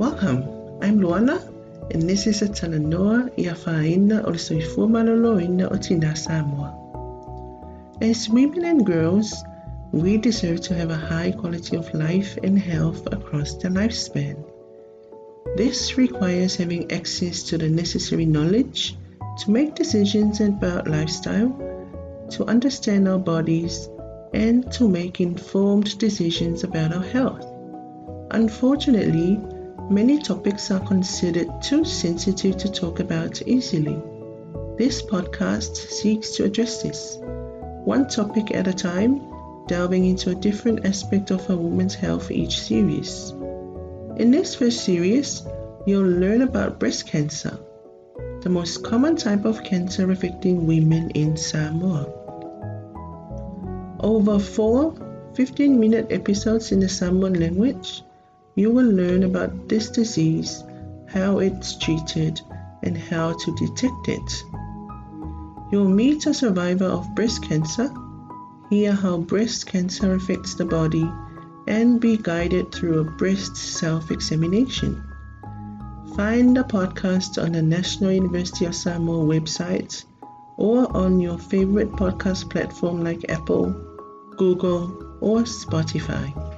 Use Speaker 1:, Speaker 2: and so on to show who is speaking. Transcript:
Speaker 1: Welcome, I'm Luana, and this is a talanoa i a whaina o le soifua maloloina o Tina Samoa. As women and girls, we deserve to have a high quality of life and health across the lifespan. This requires having access to the necessary knowledge to make decisions about lifestyle, to understand our bodies, and to make informed decisions about our health. Unfortunately, many topics are considered too sensitive to talk about easily. This podcast seeks to address this, one topic at a time, delving into a different aspect of a woman's health each series. In this first series, you'll learn about breast cancer, the most common type of cancer affecting women in Samoa. Over four 15 minute episodes in the Samoan language, you will learn about this disease, how it's treated, and how to detect it. You'll meet a survivor of breast cancer, hear how breast cancer affects the body, and be guided through a breast self examination. Find the podcast on the National University of Samoa website or on your favorite podcast platform like Apple, Google, or Spotify.